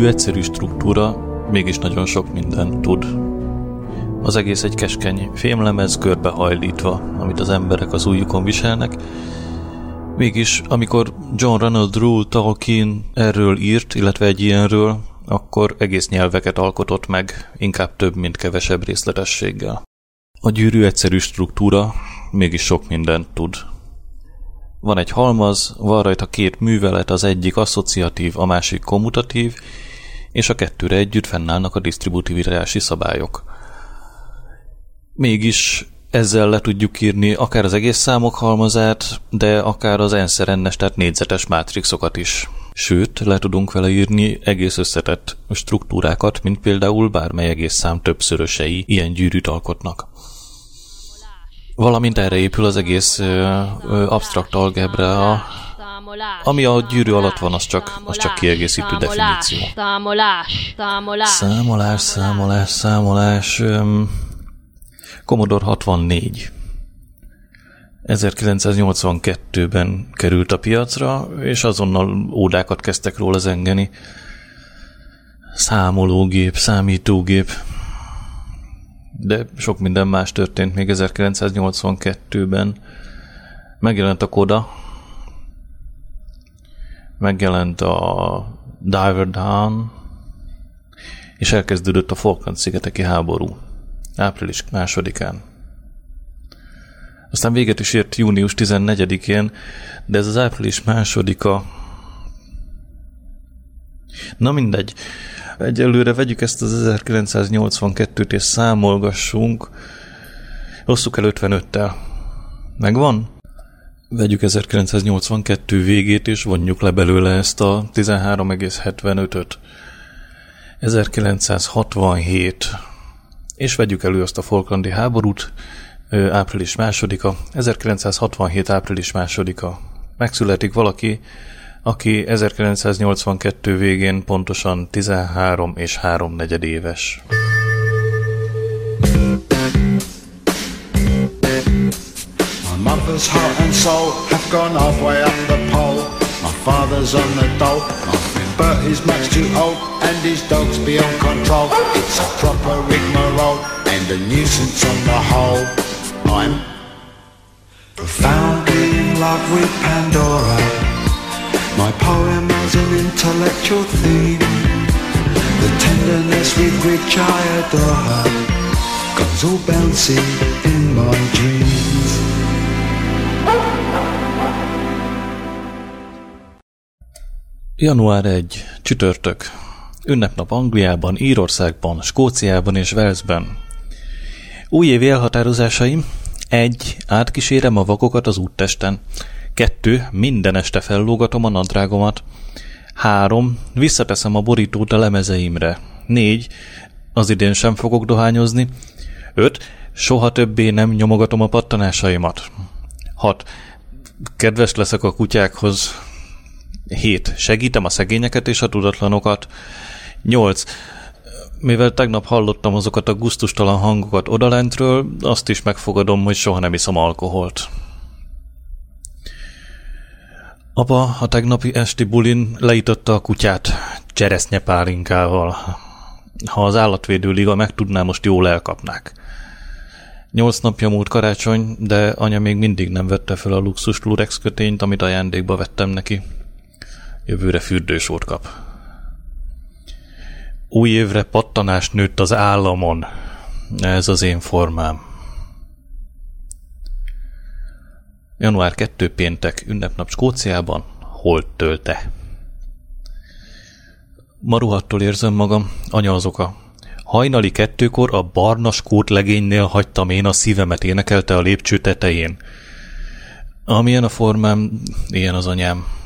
gyűrű egyszerű struktúra mégis nagyon sok mindent tud. Az egész egy keskeny fémlemez körbehajlítva, amit az emberek az ujjukon viselnek, Mégis, amikor John Ronald Rule Tolkien erről írt, illetve egy ilyenről, akkor egész nyelveket alkotott meg, inkább több, mint kevesebb részletességgel. A gyűrű egyszerű struktúra mégis sok mindent tud. Van egy halmaz, van rajta két művelet, az egyik asszociatív, a másik kommutatív, és a kettőre együtt fennállnak a disztributivitási szabályok. Mégis ezzel le tudjuk írni akár az egész számok halmazát, de akár az enszerennes, tehát négyzetes mátrixokat is. Sőt, le tudunk vele írni egész összetett struktúrákat, mint például bármely egész szám többszörösei ilyen gyűrűt alkotnak. Valamint erre épül az egész ö, ö, abstrakt algebra, ami a gyűrű alatt van, az csak, az csak kiegészítő definíció. Számolás, számolás, számolás, számolás, számolás. Commodore 64. 1982-ben került a piacra, és azonnal ódákat kezdtek róla zengeni. Számológép, számítógép. De sok minden más történt még 1982-ben. Megjelent a Koda, megjelent a Diver Down, és elkezdődött a Falkland-szigeteki háború április másodikán. Aztán véget is ért június 14-én, de ez az április másodika... Na mindegy. Egyelőre vegyük ezt az 1982-t és számolgassunk. Osszuk el 55-tel. Megvan? Vegyük 1982 végét, és vonjuk le belőle ezt a 13,75-öt. 1967 és vegyük elő azt a Falklandi háborút, április másodika, 1967. április másodika. Megszületik valaki, aki 1982 végén pontosan 13 és 3 negyed éves. Mother's heart and soul have gone halfway up the pole. My father's on the dole. but he's much too old and his dog's beyond control. It's a proper rigmarole and a nuisance on the whole. I'm profoundly in love with Pandora. My poem has an intellectual theme. The tenderness with which I adore her goes all bouncing in my dreams. Január 1. Csütörtök. Ünnepnap Angliában, Írországban, Skóciában és Walesben. Újévi elhatározásaim. 1. Átkísérem a vakokat az úttesten. 2. Minden este fellógatom a nadrágomat. 3. Visszateszem a borítót a lemezeimre. 4. Az idén sem fogok dohányozni. 5. Soha többé nem nyomogatom a pattanásaimat. 6. Kedves leszek a kutyákhoz. 7. Segítem a szegényeket és a tudatlanokat. 8. Mivel tegnap hallottam azokat a guztustalan hangokat odalentről, azt is megfogadom, hogy soha nem iszom alkoholt. Apa a tegnapi esti bulin leította a kutyát cseresznyepálinkával. Ha az állatvédő liga megtudná, most jól elkapnák. Nyolc napja múlt karácsony, de anya még mindig nem vette fel a luxus lurex kötényt, amit ajándékba vettem neki. Jövőre fürdősót kap. Új évre pattanás nőtt az államon. Ez az én formám. Január 2 péntek, ünnepnap Skóciában, hol tölte. Maruhattól érzem magam, anya az oka. Hajnali kettőkor a barna skót legénynél hagytam én a szívemet énekelte a lépcső tetején. Amilyen a formám, ilyen az anyám.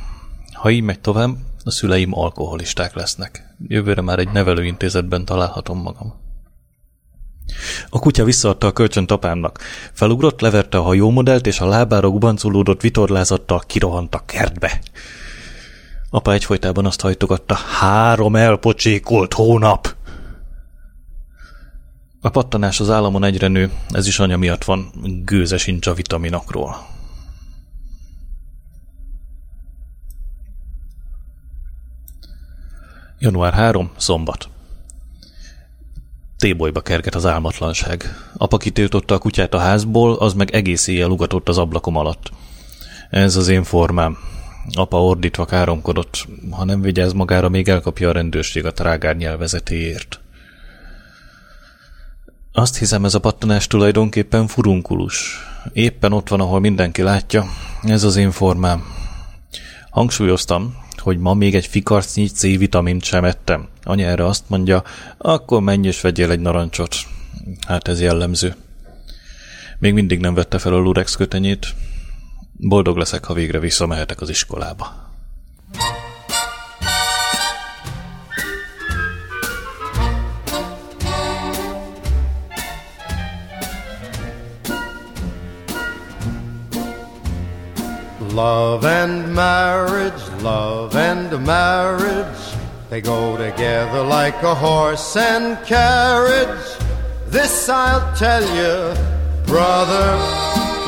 Ha így megy tovább, a szüleim alkoholisták lesznek. Jövőre már egy nevelőintézetben találhatom magam. A kutya visszaadta a kölcsönt apámnak. Felugrott, leverte a hajómodellt, és a lábára gubancolódott vitorlázattal kirohant a kertbe. Apa egyfolytában azt hajtogatta, három elpocsékolt hónap! A pattanás az államon egyre nő, ez is anya miatt van, gőze sincs a vitaminokról. Január 3. Szombat. Tébolyba kerget az álmatlanság. Apa kitiltotta a kutyát a házból, az meg egész éjjel ugatott az ablakom alatt. Ez az én formám. Apa ordítva káromkodott. Ha nem vigyáz magára, még elkapja a rendőrség a trágár nyelvezetéért. Azt hiszem, ez a pattanás tulajdonképpen furunkulus. Éppen ott van, ahol mindenki látja. Ez az én formám. Hangsúlyoztam, hogy ma még egy fikarcnyi C-vitamint sem ettem. Anya erre azt mondja, akkor menj és vegyél egy narancsot. Hát ez jellemző. Még mindig nem vette fel a lurex kötenyét. Boldog leszek, ha végre visszamehetek az iskolába. Love and marriage, love and marriage, they go together like a horse and carriage. This I'll tell you, brother,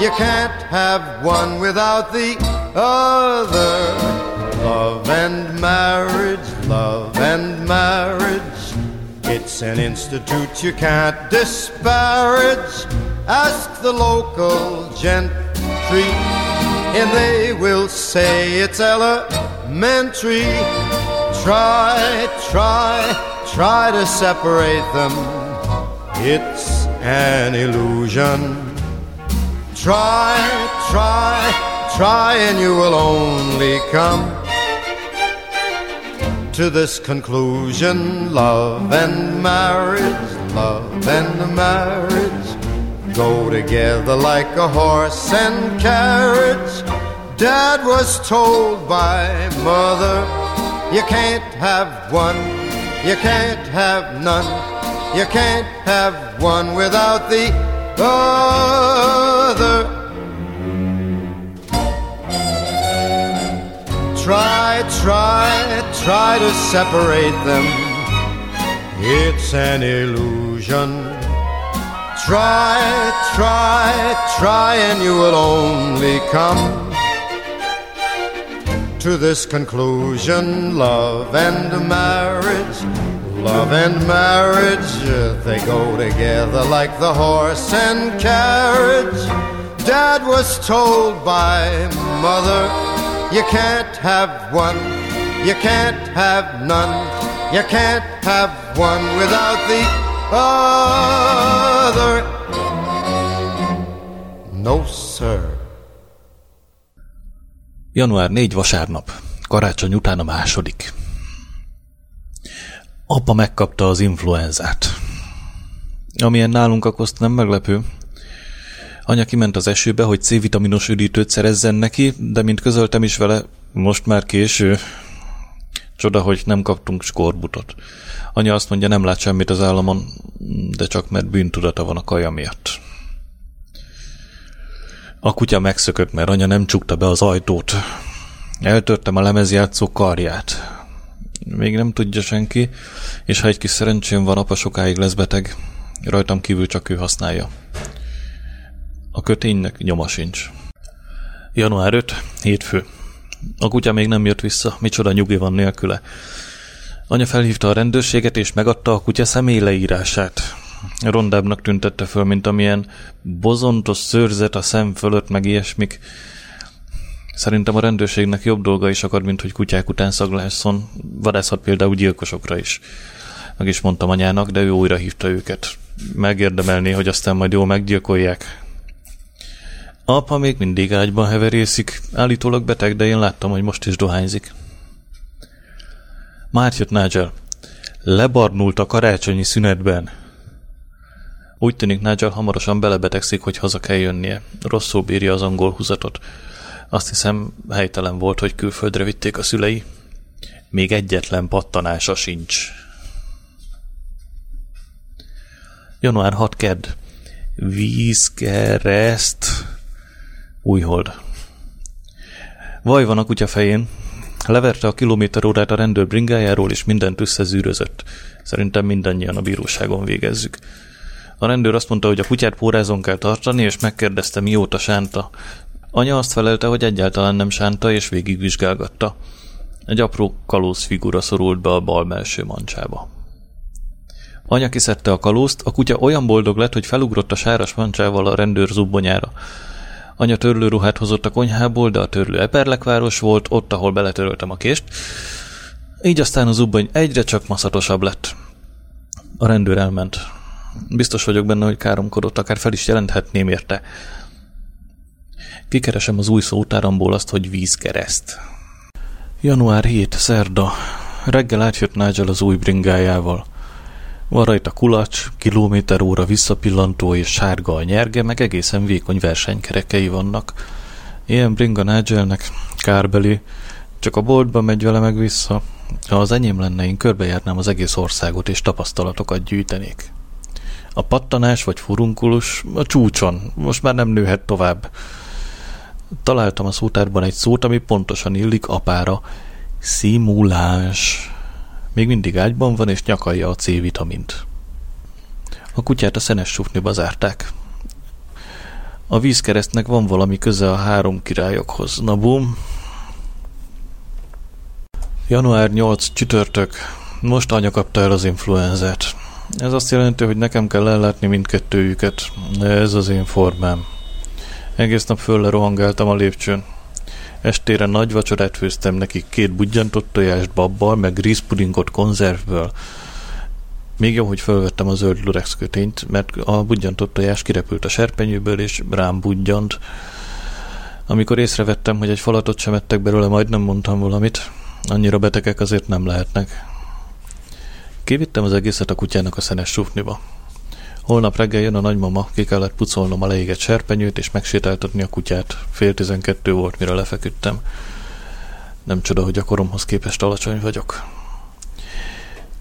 you can't have one without the other. Love and marriage, love and marriage, it's an institute you can't disparage. Ask the local gentry and they will say it's elementary. Try, try, try to separate them. It's an illusion. Try, try, try, and you will only come to this conclusion love and marriage, love and marriage go together like a horse and carriage. Dad was told by mother, you can't have one, you can't have none, you can't have one without the other. Try, try, try to separate them. It's an illusion. Try, try, try, and you will only come to this conclusion love and marriage. Love and marriage, they go together like the horse and carriage. Dad was told by mother, you can't have one, you can't have none, you can't have one without the other. No, sir. Január 4 vasárnap. Karácsony után a második. Apa megkapta az influenzát. Amilyen nálunk akoszt nem meglepő. Anya kiment az esőbe, hogy C-vitaminos üdítőt szerezzen neki, de mint közöltem is vele, most már késő. Csoda, hogy nem kaptunk skorbutot. Anya azt mondja, nem lát semmit az államon, de csak mert bűntudata van a kaja miatt. A kutya megszökött, mert anya nem csukta be az ajtót. Eltörtem a lemezjátszó karját. Még nem tudja senki, és ha egy kis szerencsém van, apa sokáig lesz beteg. Rajtam kívül csak ő használja. A köténynek nyoma sincs. Január 5, hétfő. A kutya még nem jött vissza, micsoda nyugi van nélküle. Anya felhívta a rendőrséget, és megadta a kutya személy leírását. Rondábbnak tüntette föl, mint amilyen bozontos szőrzet a szem fölött, meg ilyesmik. Szerintem a rendőrségnek jobb dolga is akad, mint hogy kutyák után szaglásszon. Vadászhat például gyilkosokra is. Meg is mondtam anyának, de ő újra hívta őket. Megérdemelné, hogy aztán majd jól meggyilkolják. Apa még mindig ágyban heverészik. Állítólag beteg, de én láttam, hogy most is dohányzik. Már jött Nigel. Lebarnult a karácsonyi szünetben. Úgy tűnik Nigel hamarosan belebetegszik, hogy haza kell jönnie. Rosszul bírja az angol húzatot. Azt hiszem, helytelen volt, hogy külföldre vitték a szülei. Még egyetlen pattanása sincs. Január 6 kedd. Vízkereszt. Újhold. Vaj van a kutya fején, Leverte a kilométerórát a rendőr bringájáról, és mindent összezűrözött. Szerintem mindannyian a bíróságon végezzük. A rendőr azt mondta, hogy a kutyát pórázon kell tartani, és megkérdezte, mióta sánta. Anya azt felelte, hogy egyáltalán nem sánta, és végigvizsgálgatta. Egy apró kalóz figura szorult be a bal melső mancsába. Anya kiszedte a kalózt, a kutya olyan boldog lett, hogy felugrott a sáras mancsával a rendőr zubbonyára. Anya törlőruhát hozott a konyhából, de a törlő eperlekváros volt, ott, ahol beletöröltem a kést. Így aztán a zubbony egyre csak maszatosabb lett. A rendőr elment. Biztos vagyok benne, hogy káromkodott, akár fel is jelenthetném érte. Kikeresem az új szótáramból azt, hogy vízkereszt. Január 7. Szerda. Reggel átjött Nigel az új bringájával. Van rajta kulacs, kilométer óra visszapillantó és sárga a nyerge, meg egészen vékony versenykerekei vannak. Ilyen bringa Nigelnek, kárbeli, csak a boltba megy vele meg vissza. Ha az enyém lenne, én körbejárnám az egész országot és tapasztalatokat gyűjtenék. A pattanás vagy furunkulus a csúcson, most már nem nőhet tovább. Találtam a szótárban egy szót, ami pontosan illik apára. Szimuláns. Még mindig ágyban van, és nyakalja a C-vitamint. A kutyát a szenes sufniba zárták. A vízkeresztnek van valami köze a három királyokhoz. Na bum. Január 8 csütörtök. Most anya kapta el az influenzát. Ez azt jelenti, hogy nekem kell ellátni mindkettőjüket. Ez az én formám. Egész nap fölle rohangáltam a lépcsőn. Estére nagy vacsorát főztem nekik, két budjantott tojást babbal, meg rizpudingot konzervből. Még jó, hogy felvettem a zöld lurex kötényt, mert a budjantott tojás kirepült a serpenyőből, és rám budjant. Amikor észrevettem, hogy egy falatot sem ettek belőle, majdnem mondtam valamit. Annyira betegek azért nem lehetnek. Kivittem az egészet a kutyának a szenes sufniba. Holnap reggel jön a nagymama, ki kellett pucolnom a leégett serpenyőt és megsétáltatni a kutyát. Fél tizenkettő volt, mire lefeküdtem. Nem csoda, hogy a koromhoz képest alacsony vagyok.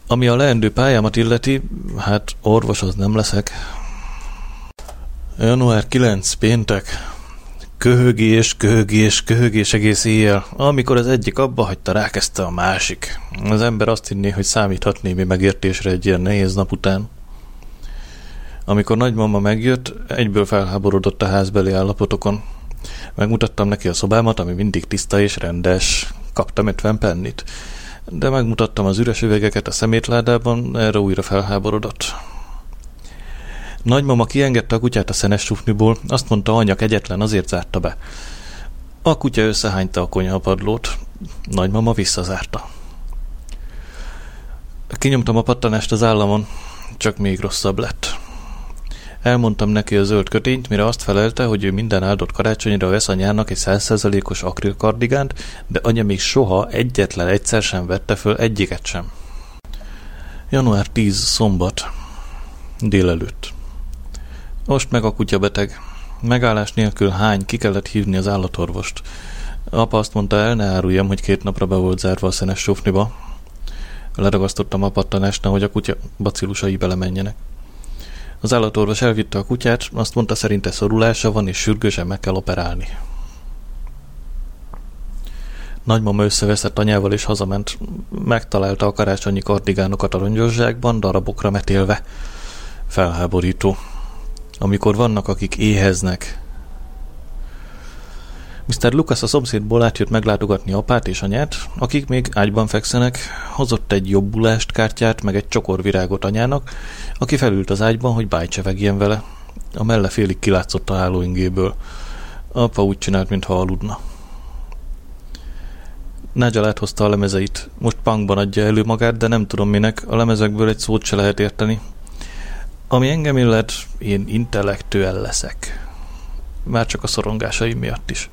Ami a leendő pályámat illeti, hát orvos az nem leszek. Január 9, péntek. Köhögés, köhögés, köhögés egész éjjel. Amikor az egyik abba hagyta, rákezdte a másik. Az ember azt hinné, hogy számíthat némi megértésre egy ilyen nehéz nap után. Amikor nagymama megjött, egyből felháborodott a házbeli állapotokon. Megmutattam neki a szobámat, ami mindig tiszta és rendes. Kaptam 50 pennit. De megmutattam az üres üvegeket a szemétládában, erre újra felháborodott. Nagymama kiengedte a kutyát a szenes sufniból, azt mondta anyak egyetlen, azért zárta be. A kutya összehányta a konyhapadlót, nagymama visszazárta. Kinyomtam a pattanást az államon, csak még rosszabb lett. Elmondtam neki a zöld kötényt, mire azt felelte, hogy ő minden áldott karácsonyra vesz anyának egy százszerzalékos akrilkardigánt, de anya még soha egyetlen egyszer sem vette föl egyiket sem. Január 10. szombat. Délelőtt. Most meg a kutya beteg. Megállás nélkül hány, ki kellett hívni az állatorvost. Apa azt mondta el, ne áruljam, hogy két napra be volt zárva a szenes sofniba. Leragasztottam a pattanást, hogy a kutya bacillusai belemenjenek. Az állatorvos elvitte a kutyát, azt mondta szerinte szorulása van, és sürgősen meg kell operálni. Nagymama összeveszett anyával és hazament. Megtalálta a karácsonyi kardigánokat a rongyosságban, darabokra metélve. Felháborító. Amikor vannak, akik éheznek, Mr. Lucas a szomszédból átjött meglátogatni apát és anyát, akik még ágyban fekszenek, hozott egy jobbulást kártyát, meg egy csokorvirágot anyának, aki felült az ágyban, hogy bájcsevegjen vele. A melle félig kilátszott a hálóingéből. Apa úgy csinált, mintha aludna. Nigel áthozta a lemezeit. Most punkban adja elő magát, de nem tudom minek, a lemezekből egy szót se lehet érteni. Ami engem illet, én intellektüel leszek. Már csak a szorongásaim miatt is.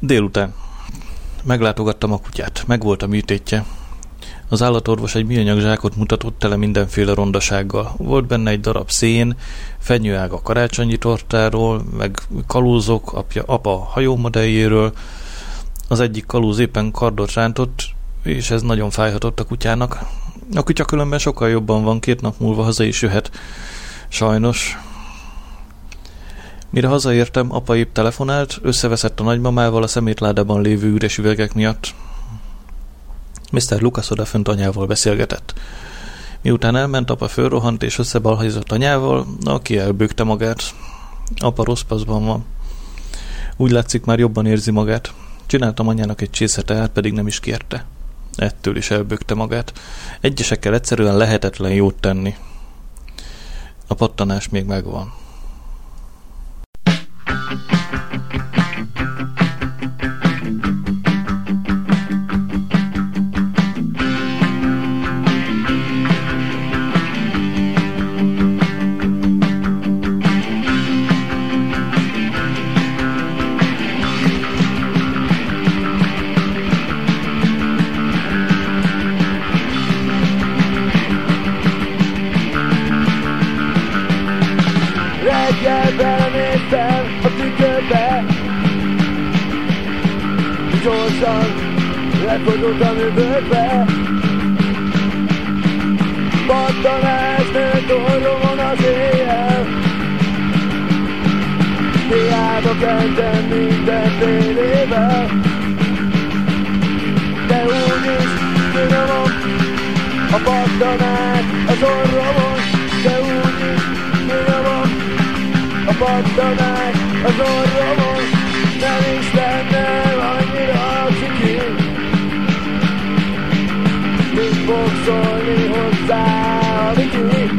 Délután. Meglátogattam a kutyát. Megvolt a műtétje. Az állatorvos egy műanyag zsákot mutatott tele mindenféle rondasággal. Volt benne egy darab szén, fenyőág a karácsonyi tortáról, meg kalózok, apja, apa hajómodelljéről. Az egyik kalóz éppen kardot rántott, és ez nagyon fájhatott a kutyának. A kutya különben sokkal jobban van, két nap múlva haza is jöhet. Sajnos, Mire hazaértem, apa épp telefonált, összeveszett a nagymamával a szemétládában lévő üres üvegek miatt. Mr. Lucas odafönt anyával beszélgetett. Miután elment, apa fölrohant és összebalhazott anyával, aki elbőgte magát. Apa rossz paszban van. Úgy látszik, már jobban érzi magát. Csináltam anyának egy csésze teát, pedig nem is kérte. Ettől is elbökte magát. Egyesekkel egyszerűen lehetetlen jót tenni. A pattanás még megvan. Az orromon De úgyis kinyomom a pattanát az orromon Nem is lenne annyira ciki. Mit fog szólni hozzá a Viki?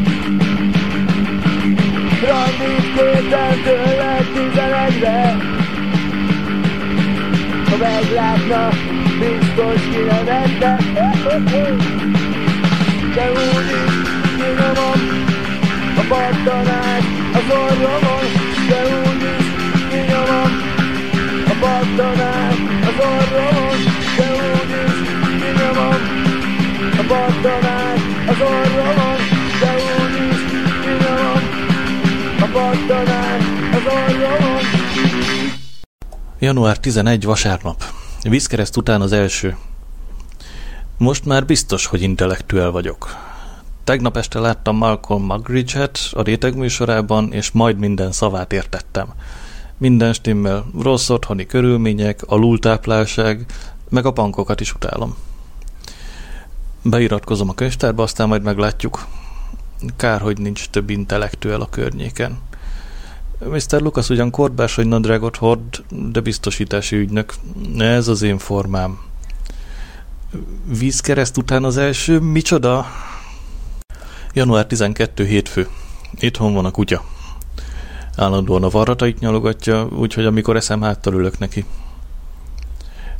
Randit kértem tőled tizenegyre. Ha meglátna, biztos kinevette De úgyis kinyomom a pattanát az orromon De úgyis kinyomom a pattanát az orromon De úgyis kinyomom a pattanát az orromon De úgyis kinyomom a pattanát az orromon Január 11 vasárnap. Vízkereszt után az első. Most már biztos, hogy intellektuel vagyok. Tegnap este láttam Malcolm Muggeridge-et a réteg műsorában, és majd minden szavát értettem. Minden stimmel, rossz otthoni körülmények, alultáplálság, meg a bankokat is utálom. Beiratkozom a könyvtárba, aztán majd meglátjuk. Kár, hogy nincs több intellektuel a környéken. Mr. Lucas ugyan korbás, hogy nadrágot hord, de biztosítási ügynök. Ez az én formám. Vízkereszt után az első, micsoda? Január 12 hétfő. Itthon van a kutya. Állandóan a varratait nyalogatja, úgyhogy amikor eszem háttal ülök neki.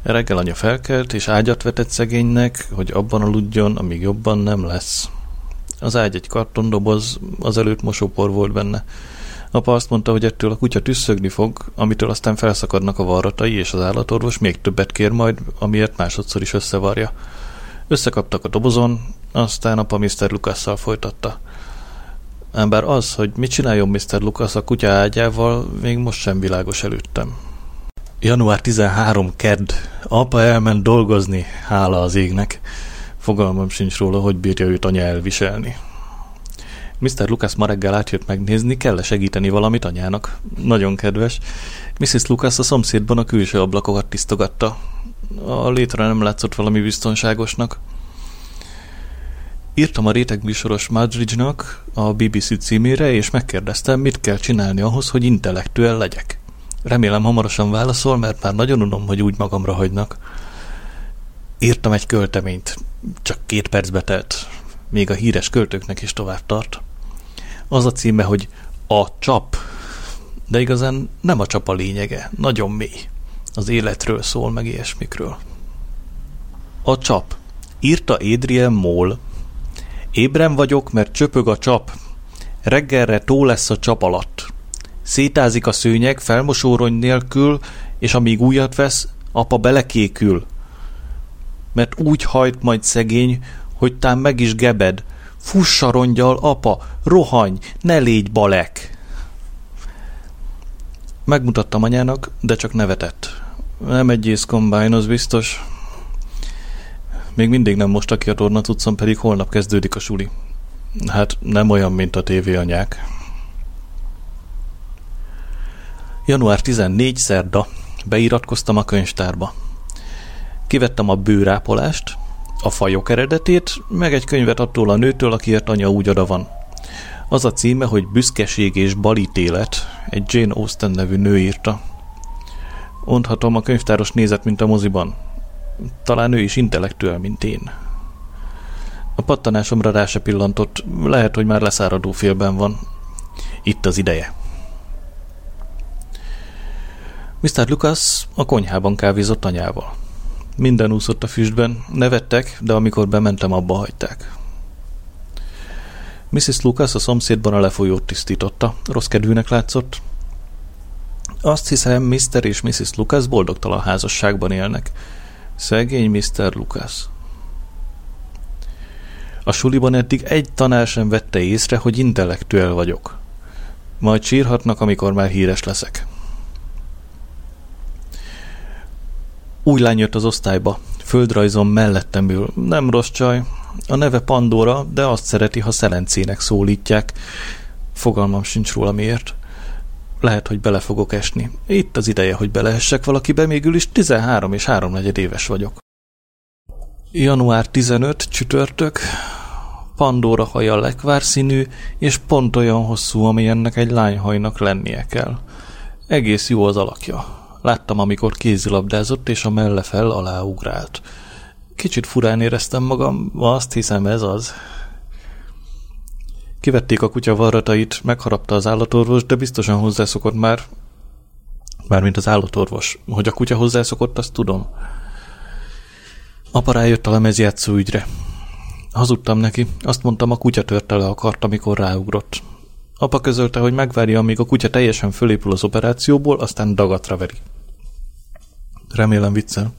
Reggel anya felkelt, és ágyat vetett szegénynek, hogy abban aludjon, amíg jobban nem lesz. Az ágy egy kartondoboz, az előtt mosópor volt benne. Apa azt mondta, hogy ettől a kutya tüsszögni fog, amitől aztán felszakadnak a varratai, és az állatorvos még többet kér majd, amiért másodszor is összevarja. Összekaptak a dobozon, aztán apa Mr. Lukasszal folytatta. Ám bár az, hogy mit csináljon Mr. Lucas a kutya ágyával, még most sem világos előttem. Január 13. kedd. Apa elment dolgozni, hála az égnek. Fogalmam sincs róla, hogy bírja őt anya elviselni. Mr. Lucas ma reggel átjött megnézni, kell -e segíteni valamit anyának. Nagyon kedves. Mrs. Lucas a szomszédban a külső ablakokat tisztogatta. A létre nem látszott valami biztonságosnak. Írtam a rétegműsoros Madridge-nak a BBC címére, és megkérdeztem, mit kell csinálni ahhoz, hogy intellektuel legyek. Remélem hamarosan válaszol, mert már nagyon unom, hogy úgy magamra hagynak. Írtam egy költeményt, csak két percbe telt, még a híres költőknek is tovább tart. Az a címe, hogy A csap, de igazán nem a csap a lényege, nagyon mély. Az életről szól, meg ilyesmikről. A csap. Írta Adrian Moll, Ébren vagyok, mert csöpög a csap. Reggelre tó lesz a csap alatt. Szétázik a szőnyeg felmosórony nélkül, és amíg újat vesz, apa belekékül. Mert úgy hajt majd szegény, hogy tám meg is gebed. Fussa rongyal, apa, rohanj, ne légy balek! Megmutattam anyának, de csak nevetett. Nem egy ész kombány, az biztos. Még mindig nem most ki a torna cuccom, pedig holnap kezdődik a suli. Hát nem olyan, mint a tévéanyák. Január 14. szerda. Beiratkoztam a könyvtárba. Kivettem a bőrápolást, a fajok eredetét, meg egy könyvet attól a nőtől, akiért anya úgy oda van. Az a címe, hogy Büszkeség és balítélet, egy Jane Austen nevű nő írta. Mondhatom, a könyvtáros nézett, mint a moziban. Talán ő is intellektuál, mint én. A pattanásomra rá se pillantott, lehet, hogy már leszáradó félben van. Itt az ideje. Mr. Lucas a konyhában kávézott anyával. Minden úszott a füstben, nevettek, de amikor bementem, abba hagyták. Mrs. Lucas a szomszédban a lefolyót tisztította, rossz kedvűnek látszott. Azt hiszem, Mr. és Mrs. Lucas boldogtalan házasságban élnek. Szegény Mr. Lucas. A suliban eddig egy tanár sem vette észre, hogy intellektuel vagyok. Majd sírhatnak, amikor már híres leszek. Új lány jött az osztályba, földrajzom mellettem ül. Nem rossz csaj, a neve Pandora, de azt szereti, ha szelencének szólítják. Fogalmam sincs róla miért. Lehet, hogy bele fogok esni. Itt az ideje, hogy belehessek valakibe, mégül is 13 és 3 éves vagyok. Január 15, csütörtök. Pandora haja lekvár színű, és pont olyan hosszú, amilyennek egy lányhajnak lennie kell. Egész jó az alakja. Láttam, amikor kézilabdázott, és a melle fel aláugrált. Kicsit furán éreztem magam, azt hiszem ez az. Kivették a kutya varratait, megharapta az állatorvos, de biztosan hozzászokott már, mármint az állatorvos. Hogy a kutya hozzászokott, azt tudom. Apa rájött a lemezjátszó ügyre. Hazudtam neki, azt mondtam, a kutya törte le a kart, amikor ráugrott. Apa közölte, hogy megvárja, amíg a kutya teljesen fölépül az operációból, aztán dagatra veri. Remélem viccel.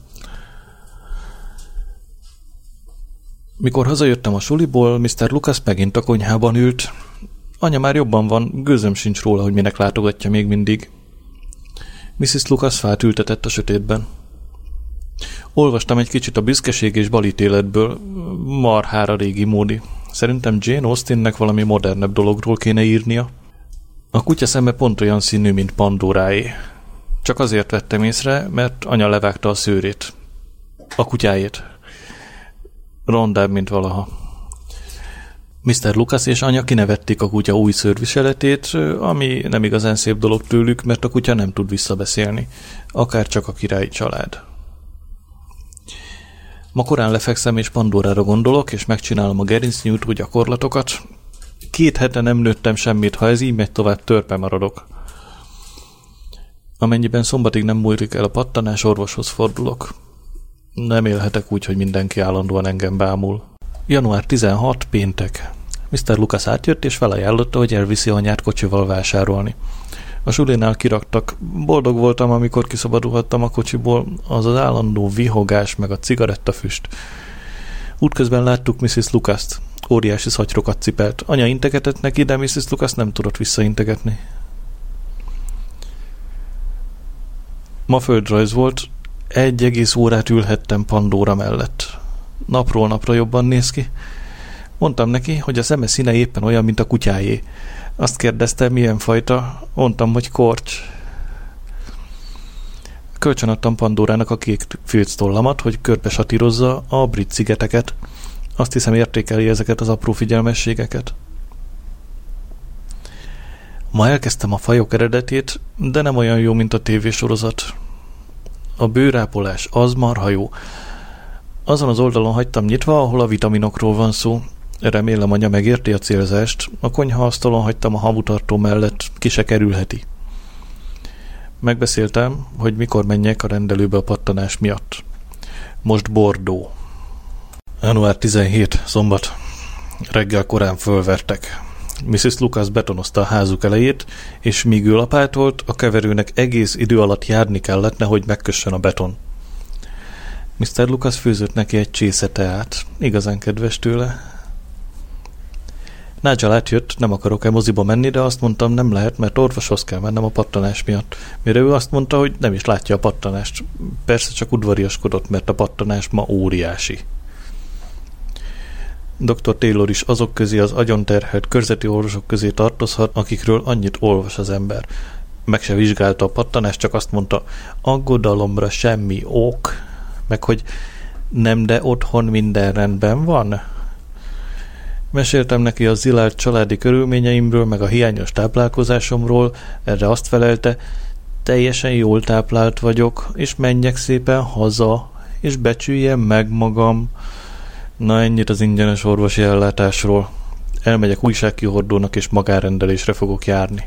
Mikor hazajöttem a suliból, Mr. Lucas megint a konyhában ült. Anya már jobban van, gőzöm sincs róla, hogy minek látogatja még mindig. Mrs. Lucas fát ültetett a sötétben. Olvastam egy kicsit a büszkeség és balítéletből, marhára régi módi. Szerintem Jane Austennek valami modernebb dologról kéne írnia. A kutya szeme pont olyan színű, mint Pandoráé. Csak azért vettem észre, mert anya levágta a szőrét. A kutyájét. Rondább, mint valaha. Mr. Lucas és anya kinevették a kutya új szőrviseletét, ami nem igazán szép dolog tőlük, mert a kutya nem tud visszabeszélni. Akár csak a királyi család. Ma korán lefekszem és Pandorára gondolok, és megcsinálom a gerincnyújtó gyakorlatokat. Két hete nem nőttem semmit, ha ez így megy tovább, törpe maradok. Amennyiben szombatig nem múlik el a pattanás, orvoshoz fordulok. Nem élhetek úgy, hogy mindenki állandóan engem bámul. Január 16, péntek. Mr. Lucas átjött, és felajánlotta, hogy elviszi anyát kocsival vásárolni. A sulinál kiraktak. Boldog voltam, amikor kiszabadulhattam a kocsiból, az az állandó vihogás meg a cigarettafüst. Útközben láttuk Mrs. Lucas-t. Óriási szatyrokat cipelt. Anya integetett neki, de Mrs. Lucas nem tudott visszaintegetni. Ma földrajz volt, egy egész órát ülhettem Pandora mellett. Napról napra jobban néz ki. Mondtam neki, hogy a szeme színe éppen olyan, mint a kutyájé. Azt kérdezte, milyen fajta. Mondtam, hogy korcs. Kölcsönadtam Pandorának a kék filctollamat, hogy körbe satírozza a brit szigeteket. Azt hiszem értékeli ezeket az apró figyelmességeket. Ma elkezdtem a fajok eredetét, de nem olyan jó, mint a tévésorozat. A bőrápolás az marha jó. Azon az oldalon hagytam nyitva, ahol a vitaminokról van szó. Remélem anya megérti a célzást. A konyha asztalon hagytam a hamutartó mellett, ki se kerülheti. Megbeszéltem, hogy mikor menjek a rendelőbe a pattanás miatt. Most Bordó. Január 17. Szombat. Reggel korán fölvertek. Mrs. Lucas betonozta a házuk elejét, és míg ő lapátolt, a keverőnek egész idő alatt járni kellett, nehogy megkössön a beton. Mr. Lucas főzött neki egy csésze teát. Igazán kedves tőle. Nigel átjött, nem akarok-e moziba menni, de azt mondtam, nem lehet, mert orvoshoz kell mennem a pattanás miatt. Mire ő azt mondta, hogy nem is látja a pattanást. Persze csak udvariaskodott, mert a pattanás ma óriási. Dr. Taylor is azok közé az agyon terhelt körzeti orvosok közé tartozhat, akikről annyit olvas az ember. Meg se vizsgálta a pattanást, csak azt mondta, aggodalomra semmi ok, meg hogy nem, de otthon minden rendben van. Meséltem neki a zilált családi körülményeimről, meg a hiányos táplálkozásomról, erre azt felelte, teljesen jól táplált vagyok, és menjek szépen haza, és becsüljem meg magam. Na ennyit az ingyenes orvosi ellátásról. Elmegyek újságkihordónak, és magárendelésre fogok járni.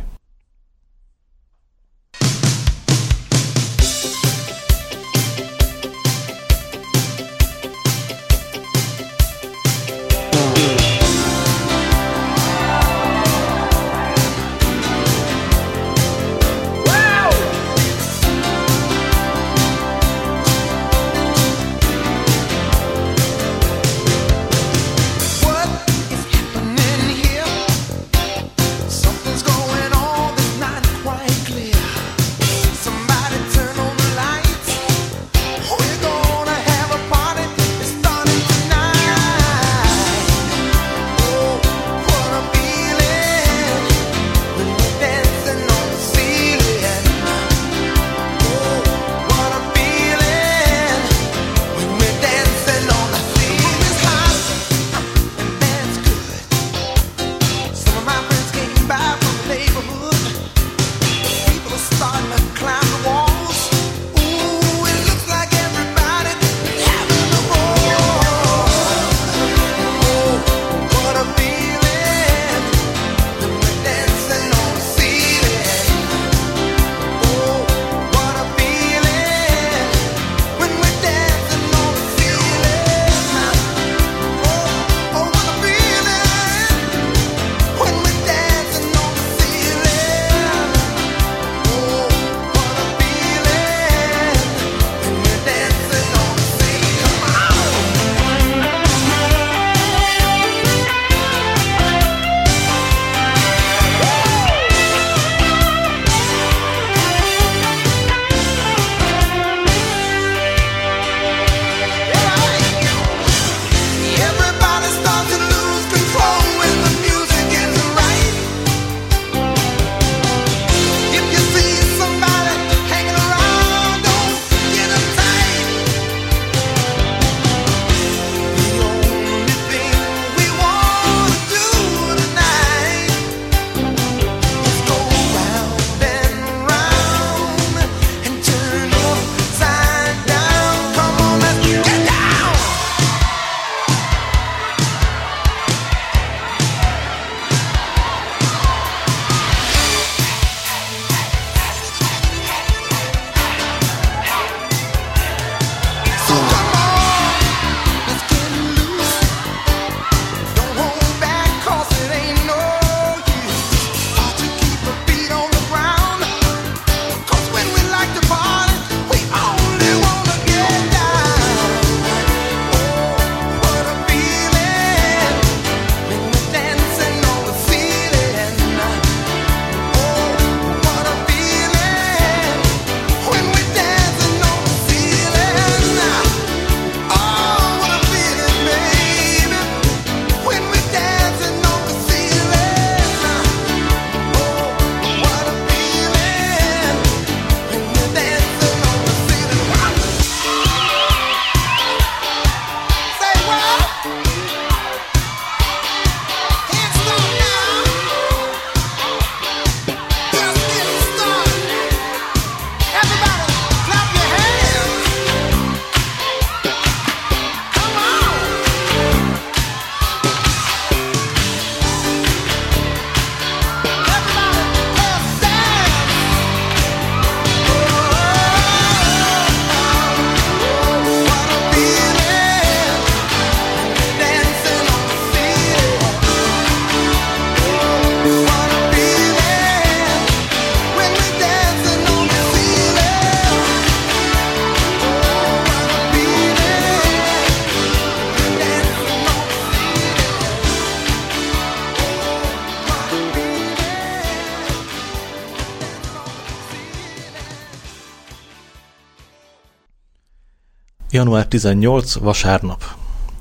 Január 18, vasárnap.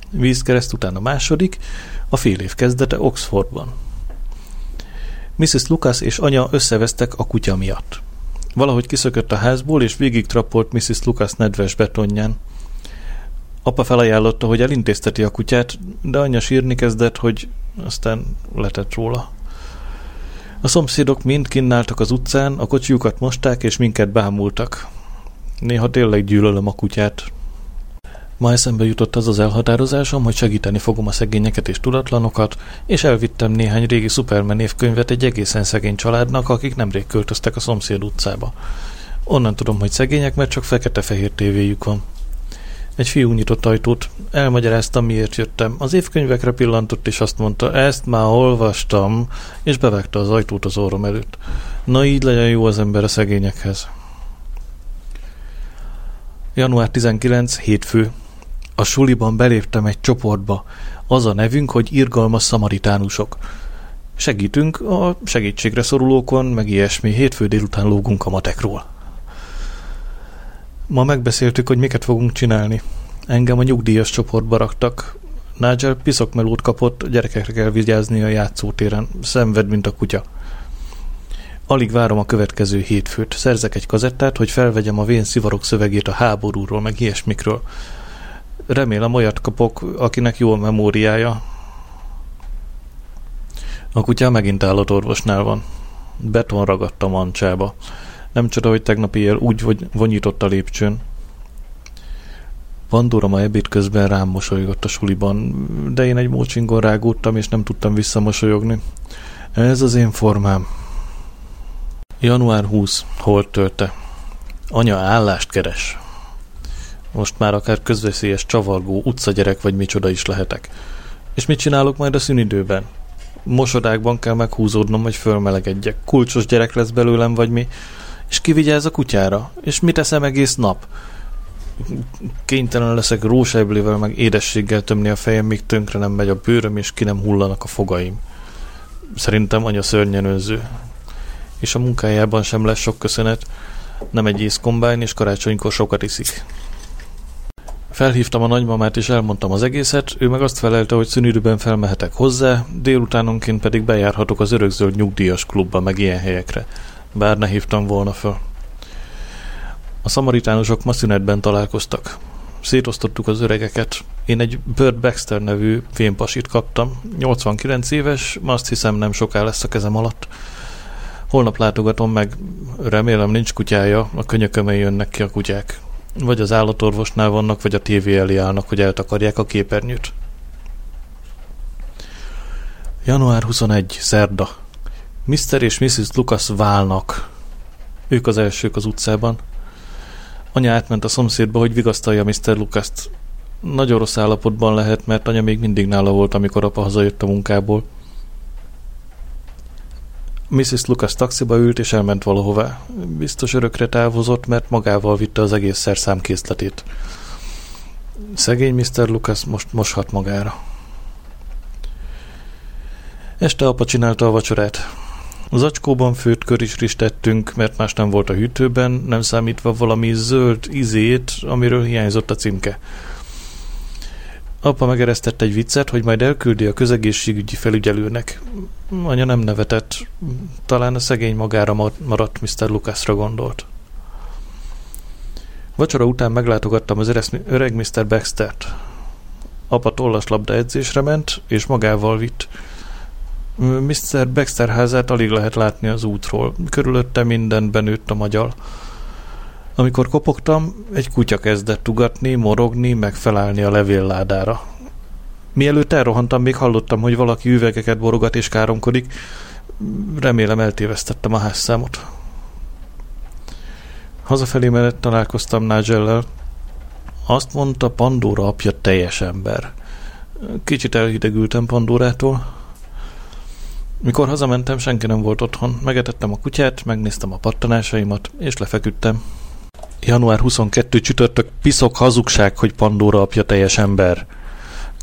Vízkereszt után a második, a fél év kezdete Oxfordban. Mrs. Lucas és anya összevesztek a kutya miatt. Valahogy kiszökött a házból, és végig trappolt Mrs. Lucas nedves betonján. Apa felajánlotta, hogy elintézteti a kutyát, de anya sírni kezdett, hogy aztán letett róla. A szomszédok mind kinnáltak az utcán, a kocsiukat mosták és minket bámultak. Néha tényleg gyűlölöm a kutyát. Ma eszembe jutott az az elhatározásom, hogy segíteni fogom a szegényeket és tudatlanokat, és elvittem néhány régi Superman évkönyvet egy egészen szegény családnak, akik nemrég költöztek a szomszéd utcába. Onnan tudom, hogy szegények, mert csak fekete-fehér tévéjük van. Egy fiú nyitott ajtót, elmagyaráztam, miért jöttem. Az évkönyvekre pillantott, és azt mondta, ezt már olvastam, és bevágta az ajtót az orrom előtt. Na így legyen jó az ember a szegényekhez. Január 19, hétfő. A suliban beléptem egy csoportba. Az a nevünk, hogy irgalmas szamaritánusok. Segítünk a segítségre szorulókon, meg ilyesmi. Hétfő délután lógunk a matekról. Ma megbeszéltük, hogy miket fogunk csinálni. Engem a nyugdíjas csoportba raktak. Nigel piszokmelót kapott, gyerekekre kell vigyázni a játszótéren. Szenved, mint a kutya. Alig várom a következő hétfőt. Szerzek egy kazettát, hogy felvegyem a vén szivarok szövegét a háborúról, meg ilyesmikről. Remélem olyat kapok, akinek jó a memóriája. A kutya megint állatorvosnál van. Beton ragadt a mancsába. Nem csoda, hogy tegnap éjjel úgy vonyított a lépcsőn. Pandora ma ebéd közben rám mosolygott a suliban, de én egy mócsingon rágódtam, és nem tudtam visszamosolyogni. Ez az én formám. Január 20. Hol tölte? Anya állást keres. Most már akár közveszélyes csavargó, utcagyerek vagy micsoda is lehetek. És mit csinálok majd a szünidőben? Mosodákban kell meghúzódnom, hogy fölmelegedjek. Kulcsos gyerek lesz belőlem, vagy mi? És ki vigyáz a kutyára? És mit eszem egész nap? Kénytelen leszek róseblével meg édességgel tömni a fejem, míg tönkre nem megy a bőröm, és ki nem hullanak a fogaim. Szerintem anya szörnyen önző. És a munkájában sem lesz sok köszönet. Nem egy észkombány, és karácsonykor sokat iszik. Felhívtam a nagymamát és elmondtam az egészet, ő meg azt felelte, hogy szünidőben felmehetek hozzá, délutánonként pedig bejárhatok az örökzöld nyugdíjas klubba meg ilyen helyekre bár ne hívtam volna föl. A szamaritánusok ma szünetben találkoztak. Szétosztottuk az öregeket. Én egy Bird Baxter nevű fémpasit kaptam. 89 éves, azt hiszem nem soká lesz a kezem alatt. Holnap látogatom meg, remélem nincs kutyája, a könyökömön jönnek ki a kutyák. Vagy az állatorvosnál vannak, vagy a tévé elé állnak, hogy eltakarják a képernyőt. Január 21. Szerda. Mr. és Mrs. Lucas válnak. Ők az elsők az utcában. Anya átment a szomszédba, hogy vigasztalja Mr. Lucas-t. Nagyon rossz állapotban lehet, mert anya még mindig nála volt, amikor apa hazajött a munkából. Mrs. Lucas taxiba ült és elment valahová. Biztos örökre távozott, mert magával vitte az egész szerszámkészletét. Szegény Mr. Lucas most moshat magára. Este apa csinálta a vacsorát. Az acskóban főtt körisrist tettünk, mert más nem volt a hűtőben, nem számítva valami zöld izét, amiről hiányzott a címke. Apa megeresztett egy viccet, hogy majd elküldi a közegészségügyi felügyelőnek. Anya nem nevetett, talán a szegény magára maradt Mr. Lucasra gondolt. Vacsora után meglátogattam az öreg Mr. Baxtert. Apa tollaslabda edzésre ment, és magával vitt. Mr. Baxter házát alig lehet látni az útról. Körülötte minden benőtt a magyal. Amikor kopogtam, egy kutya kezdett ugatni, morogni, meg felállni a levélládára. Mielőtt elrohantam, még hallottam, hogy valaki üvegeket borogat és káromkodik. Remélem eltévesztettem a házszámot. Hazafelé mellett találkoztam nigel Azt mondta, Pandora apja teljes ember. Kicsit elhidegültem Pandorától. Mikor hazamentem, senki nem volt otthon. Megetettem a kutyát, megnéztem a pattanásaimat, és lefeküdtem. Január 22 csütörtök piszok hazugság, hogy Pandora apja teljes ember.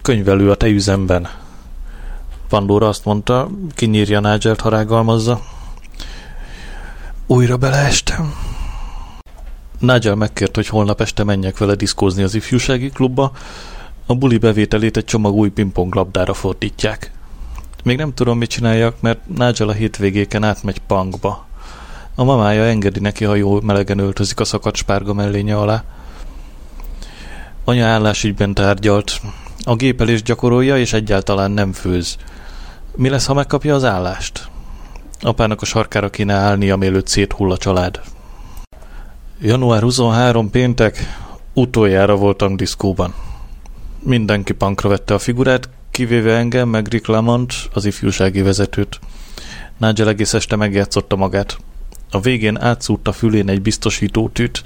Könyvelő a tejüzemben. Pandora azt mondta, kinyírja Nigelt, ha rágalmazza. Újra beleestem. Nigel megkért, hogy holnap este menjek vele diszkózni az ifjúsági klubba. A buli bevételét egy csomag új pingponglabdára fordítják. Még nem tudom, mit csináljak, mert Nigel a hétvégéken átmegy punkba. A mamája engedi neki, ha jól melegen öltözik a szakadt spárga mellénye alá. Anya állásügyben tárgyalt. A gépelés gyakorolja, és egyáltalán nem főz. Mi lesz, ha megkapja az állást? Apának a sarkára kéne állnia, mielőtt széthull a család. Január 23 péntek, utoljára voltam diszkóban. Mindenki pankra vette a figurát, kivéve engem, meg Rick Lamont, az ifjúsági vezetőt. Nigel egész este megjátszotta magát. A végén átszúrta fülén egy biztosítótűt.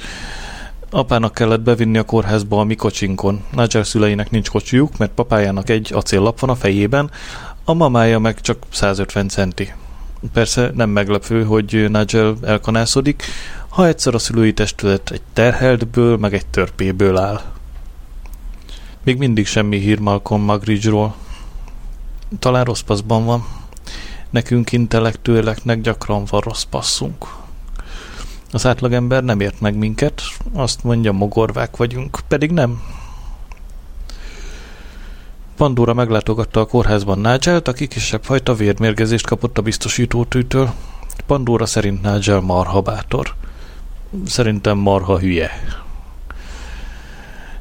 Apának kellett bevinni a kórházba a mi kocsinkon. Nigel szüleinek nincs kocsijuk, mert papájának egy acéllap van a fejében, a mamája meg csak 150 centi. Persze nem meglepő, hogy Nigel elkanászodik, ha egyszer a szülői testület egy terheltből, meg egy törpéből áll. Még mindig semmi hír Malcolm Magridge-ról. Talán rossz van. Nekünk intellektőleknek gyakran van rossz passzunk. Az átlagember nem ért meg minket, azt mondja, mogorvák vagyunk, pedig nem. Pandora meglátogatta a kórházban Nigel-t, aki kisebb fajta vérmérgezést kapott a biztosítótűtől. Pandora szerint Nigel marha bátor. Szerintem marha hülye.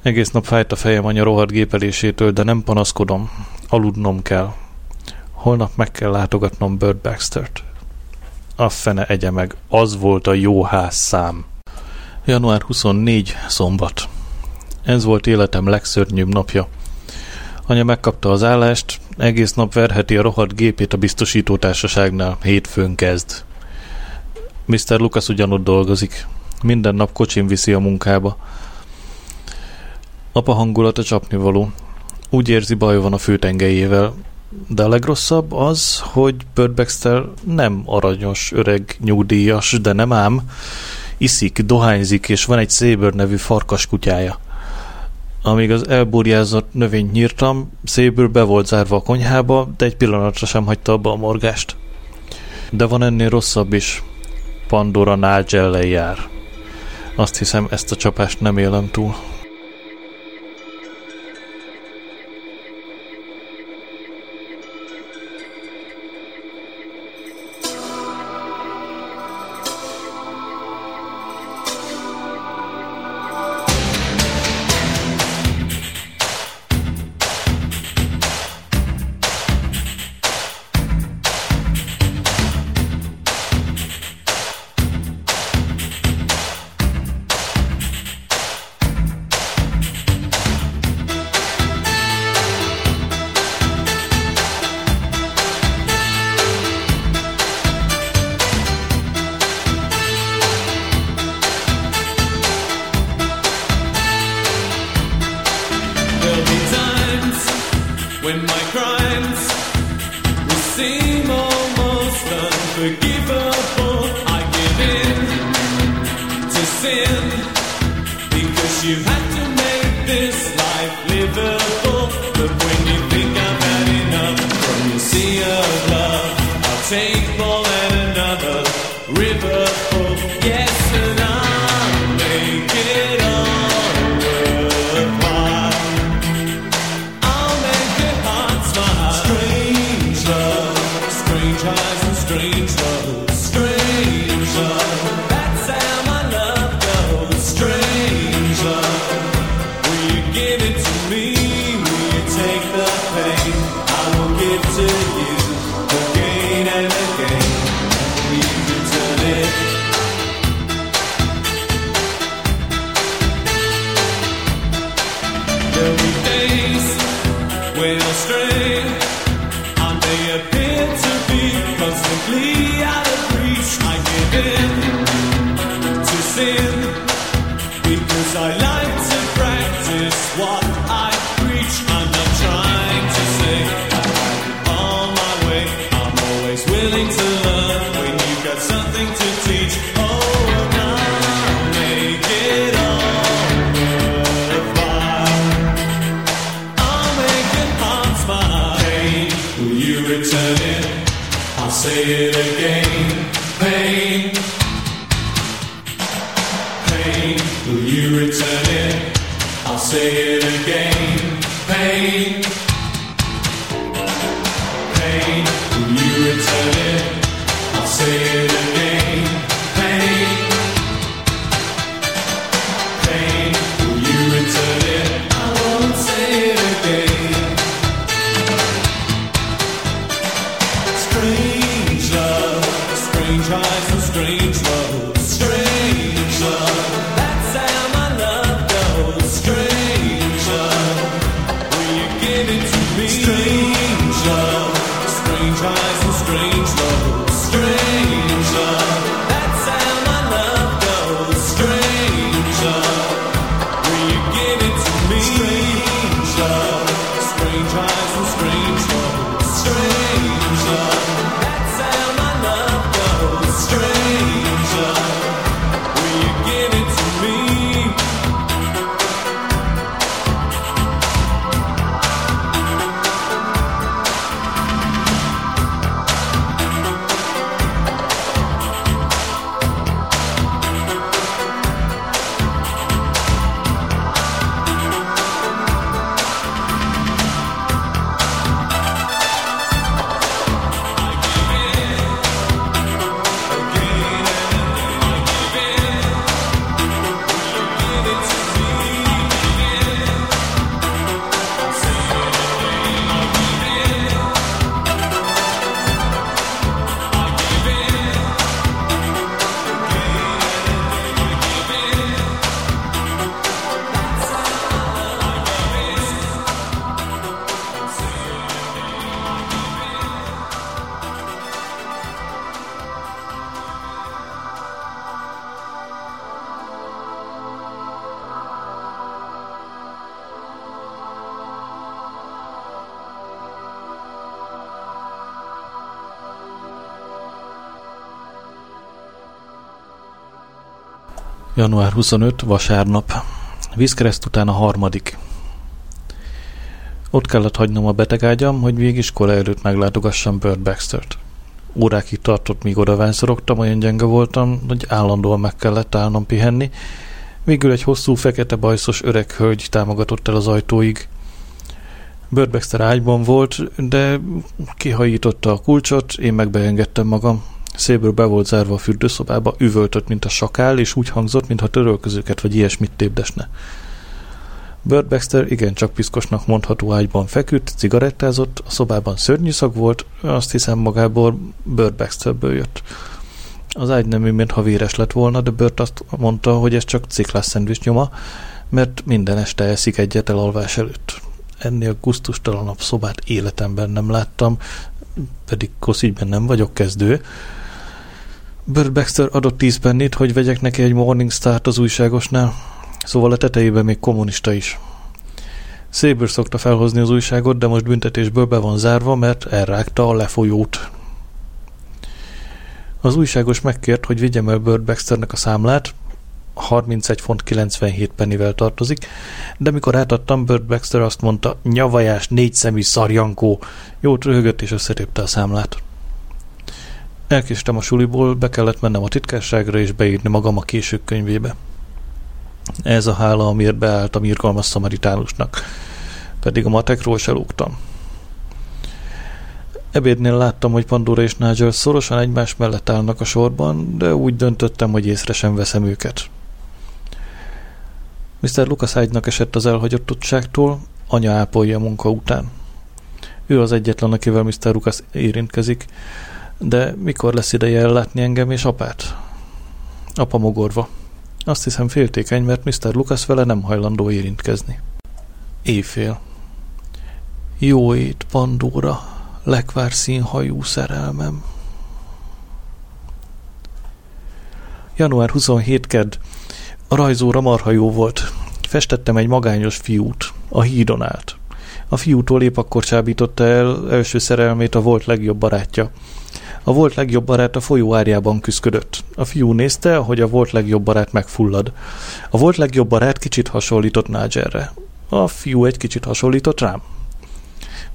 Egész nap fájt a fejem anya rohadt gépelésétől, de nem panaszkodom. Aludnom kell. Holnap meg kell látogatnom Bird Baxter-t. A fene egye meg, az volt a jó ház szám. Január 24. Szombat. Ez volt életem legszörnyűbb napja. Anya megkapta az állást, egész nap verheti a rohadt gépét a biztosítótársaságnál, hétfőn kezd. Mr. Lucas ugyanott dolgozik. Minden nap kocsin viszi a munkába. Apa hangulata csapnivaló. Úgy érzi, baj van a főtengelyével. De a legrosszabb az, hogy Bird Baxter nem aranyos, öreg, nyugdíjas, de nem ám. Iszik, dohányzik, és van egy Saber nevű farkas kutyája. Amíg az elburjázott növényt nyírtam, Saber be volt zárva a konyhába, de egy pillanatra sem hagyta abba a morgást. De van ennél rosszabb is. Pandora nigel jár. Azt hiszem, ezt a csapást nem élem túl. Január 25, vasárnap. Vízkereszt után a harmadik. Ott kellett hagynom a betegágyam, hogy még iskola előtt meglátogassam Bird Baxtert. Órákig tartott, míg oda vánszorogtam, olyan gyenge voltam, hogy állandóan meg kellett állnom pihenni. Végül egy hosszú, fekete bajszos öreg hölgy támogatott el az ajtóig. Bird Baxter ágyban volt, de kihajította a kulcsot, én meg beengedtem magam. Szébről be volt zárva a fürdőszobába, üvöltött, mint a sakál, és úgy hangzott, mintha törölközőket vagy ilyesmit tépdesne. Bird Baxter igencsak piszkosnak mondható ágyban feküdt, cigarettázott, a szobában szörnyű szag volt, azt hiszem magából Bird Baxterből jött. Az ágy nem mintha véres lett volna, de Bird azt mondta, hogy ez csak ciklás szendvics nyoma, mert minden este eszik egyet elalvás előtt. Ennél gusztustalanabb szobát életemben nem láttam, pedig koszígyben nem vagyok kezdő. Bird Baxter adott 10 pennit, hogy vegyek neki egy Morning Start az újságosnál, szóval a tetejében még kommunista is. Széből szokta felhozni az újságot, de most büntetésből be van zárva, mert elrágta a lefolyót. Az újságos megkért, hogy vigyem el Bird Baxternek a számlát, 31 font 97 pennivel tartozik, de mikor átadtam, Bird Baxter azt mondta, nyavajás, négy szemű szarjankó. Jót röhögött és összetépte a számlát. Elkéstem a suliból, be kellett mennem a titkárságra és beírni magam a késők könyvébe. Ez a hála, amiért beálltam irgalmas szamaritánusnak. Pedig a matekról se lógtam. Ebédnél láttam, hogy Pandora és Nigel szorosan egymás mellett állnak a sorban, de úgy döntöttem, hogy észre sem veszem őket. Mr. Lucas ágynak esett az elhagyottságtól, anya ápolja munka után. Ő az egyetlen, akivel Mr. Lucas érintkezik, de mikor lesz ideje ellátni engem és apát? Apa mogorva. Azt hiszem féltékeny, mert Mr. Lucas vele nem hajlandó érintkezni. Éjfél. Jó ét, Pandora, lekvár színhajú szerelmem. Január 27 kedd. A rajzóra marha jó volt. Festettem egy magányos fiút. A hídon állt. A fiútól épp akkor csábította el első szerelmét a volt legjobb barátja. A volt legjobb barát a folyó árjában küszködött. A fiú nézte, hogy a volt legjobb barát megfullad. A volt legjobb barát kicsit hasonlított Nigelre. A fiú egy kicsit hasonlított rám.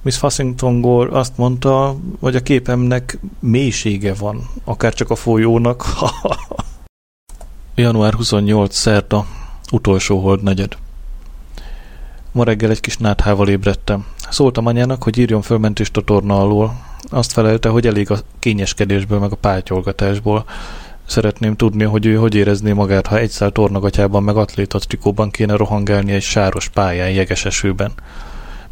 Miss Fassington Gore azt mondta, hogy a képemnek mélysége van, akár csak a folyónak. Január 28. szerda, utolsó hold negyed. Ma reggel egy kis náthával ébredtem. Szóltam anyának, hogy írjon fölmentést a torna alól. Azt felelte, hogy elég a kényeskedésből, meg a pátyolgatásból. Szeretném tudni, hogy ő hogy érezné magát, ha egy szál tornagatyában meg atléta trikóban kéne rohangálni egy sáros pályán jeges esőben.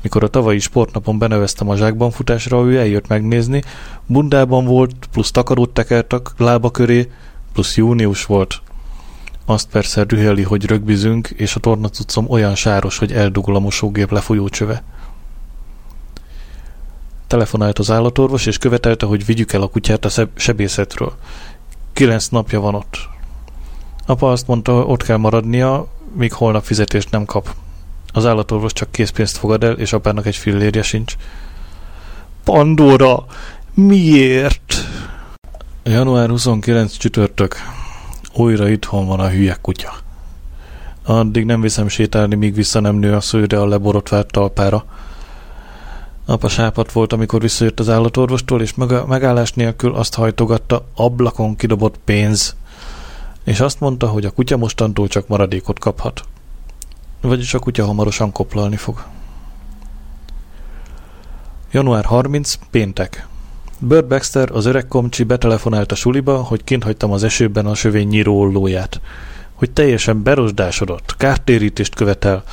Mikor a tavalyi sportnapon beneveztem a zsákban futásra, ő eljött megnézni, bundában volt, plusz takarót tekert a lába köré, plusz június volt. Azt persze rüheli, hogy rögbizünk, és a tornacuccom olyan sáros, hogy eldugul a mosógép lefolyócsöve. Telefonált az állatorvos, és követelte, hogy vigyük el a kutyát a sebészetről. Kilenc napja van ott. Apa azt mondta, ott kell maradnia, míg holnap fizetést nem kap. Az állatorvos csak készpénzt fogad el, és apának egy fillérje sincs. Pandora! Miért? Január 29 csütörtök. Újra itthon van a hülye kutya. Addig nem viszem sétálni, míg vissza nem nő a szőre a leborotvált talpára. Apa sápat volt, amikor visszajött az állatorvostól, és megállás nélkül azt hajtogatta, ablakon kidobott pénz. És azt mondta, hogy a kutya mostantól csak maradékot kaphat. Vagyis a kutya hamarosan koplalni fog. Január 30, péntek. Bird Baxter, az öreg komcsi betelefonált a suliba, hogy kint hagytam az esőben a sövény nyíró. Hogy teljesen berosdásodott, kártérítést követel.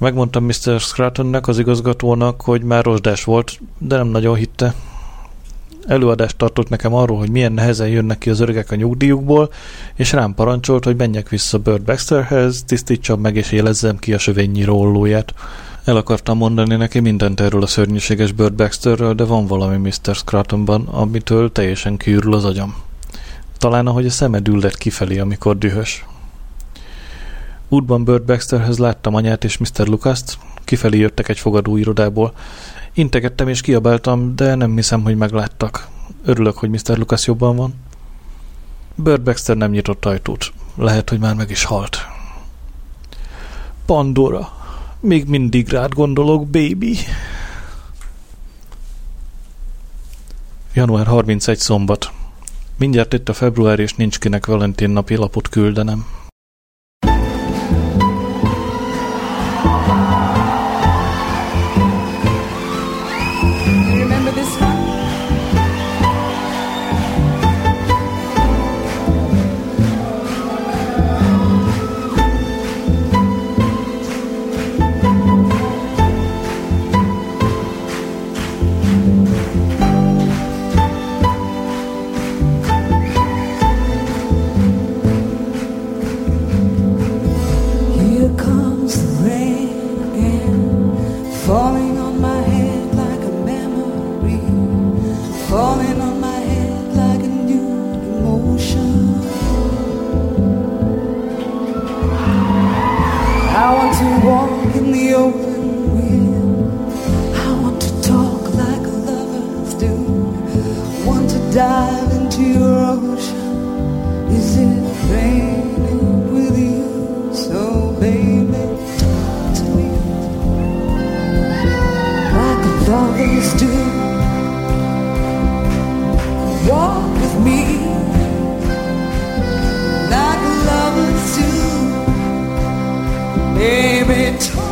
Megmondtam Mr. Scratonnek, az igazgatónak, hogy már rozsdás volt, de nem nagyon hitte. Előadást tartott nekem arról, hogy milyen nehezen jönnek ki az öregek a nyugdíjukból, és rám parancsolt, hogy menjek vissza Bird Baxterhez, tisztítsam meg és élezzem ki a sövényi rollóját. El akartam mondani neki mindent erről a szörnyűséges Bird Baxterről, de van valami Mr. Scratonban, amitől teljesen kiürül az agyam. Talán ahogy a szemed üllet kifelé, amikor dühös. Útban Bird Baxterhez láttam anyát és Mr. Lucas-t, kifelé jöttek egy fogadóirodából. Integettem és kiabáltam, de nem hiszem, hogy megláttak. Örülök, hogy Mr. Lucas jobban van. Bird Baxter nem nyitott ajtót. Lehet, hogy már meg is halt. Pandora, még mindig rád gondolok, baby. Január 31 szombat. Mindjárt itt a február, és nincs kinek Valentin napi lapot küldenem. Baby, talk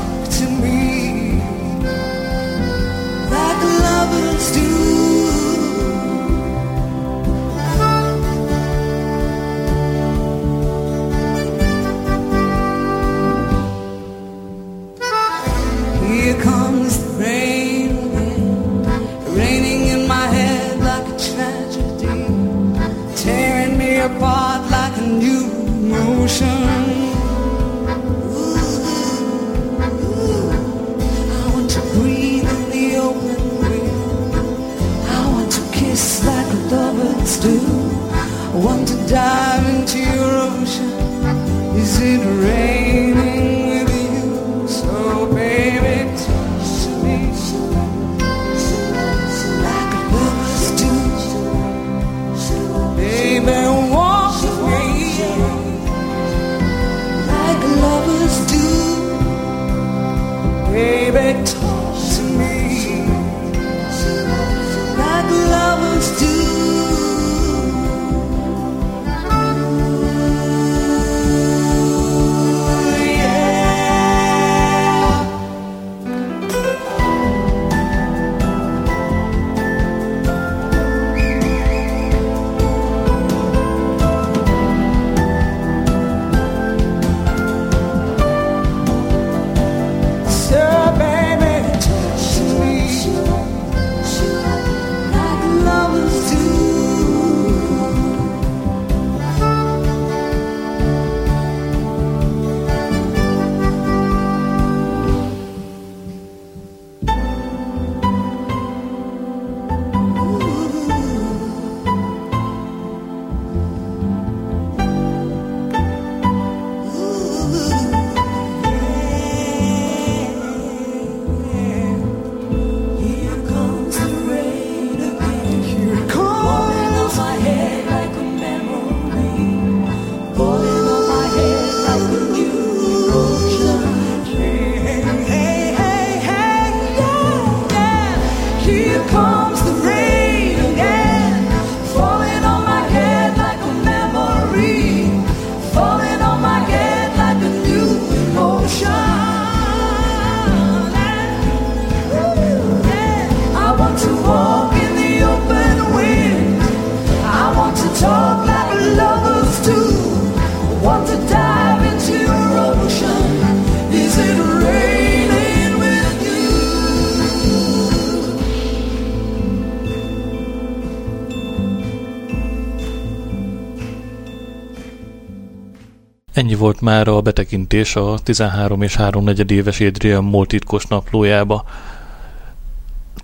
Volt már a betekintés a 13 és 3 negyed éves Adrian Moll titkos naplójába.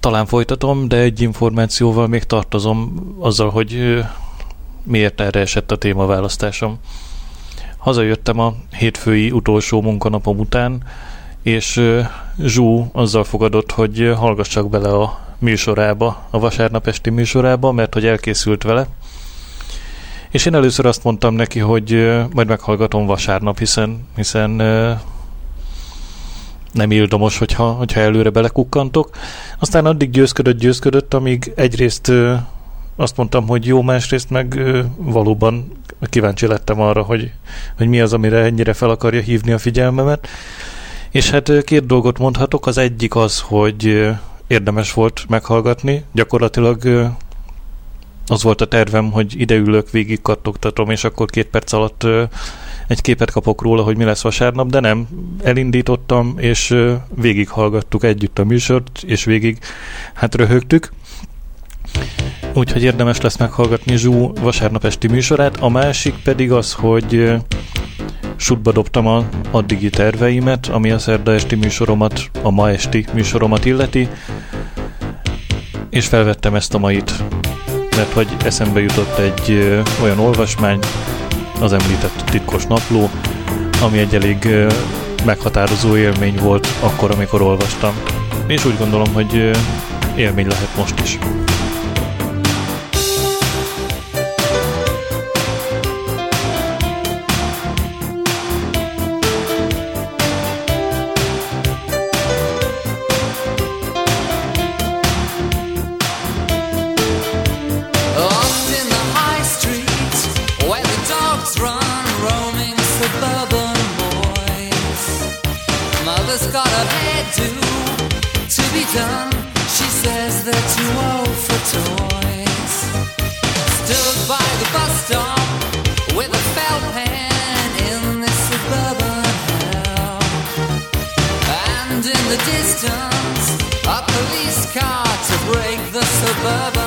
Talán folytatom, de egy információval még tartozom azzal, hogy miért erre esett a témaválasztásom. Hazajöttem a hétfői utolsó munkanapom után, és Zsú azzal fogadott, hogy hallgassak bele a műsorába, a vasárnap esti műsorába, mert hogy elkészült vele. És én először azt mondtam neki, hogy majd meghallgatom vasárnap, hiszen, hiszen nem ildomos, hogyha, hogyha előre belekukkantok. Aztán addig győzködött, győzködött, amíg egyrészt azt mondtam, hogy jó, másrészt meg valóban kíváncsi lettem arra, hogy, hogy mi az, amire ennyire fel akarja hívni a figyelmemet. És hát két dolgot mondhatok. Az egyik az, hogy érdemes volt meghallgatni. Gyakorlatilag az volt a tervem, hogy ideülök, végig kattogtatom, és akkor két perc alatt egy képet kapok róla, hogy mi lesz vasárnap, de nem. Elindítottam, és végighallgattuk együtt a műsort, és végig hát röhögtük. Úgyhogy érdemes lesz meghallgatni Zsú vasárnap esti műsorát. A másik pedig az, hogy sútba dobtam a addigi terveimet, ami a szerda esti műsoromat, a ma esti műsoromat illeti, és felvettem ezt a mait, mert hogy eszembe jutott egy ö, olyan olvasmány, az említett titkos napló, ami egy elég ö, meghatározó élmény volt akkor, amikor olvastam. És úgy gondolom, hogy ö, élmény lehet most is. love.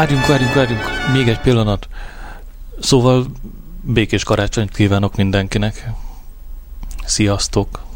Várjunk, várjunk, várjunk. Még egy pillanat. Szóval békés karácsonyt kívánok mindenkinek. Sziasztok!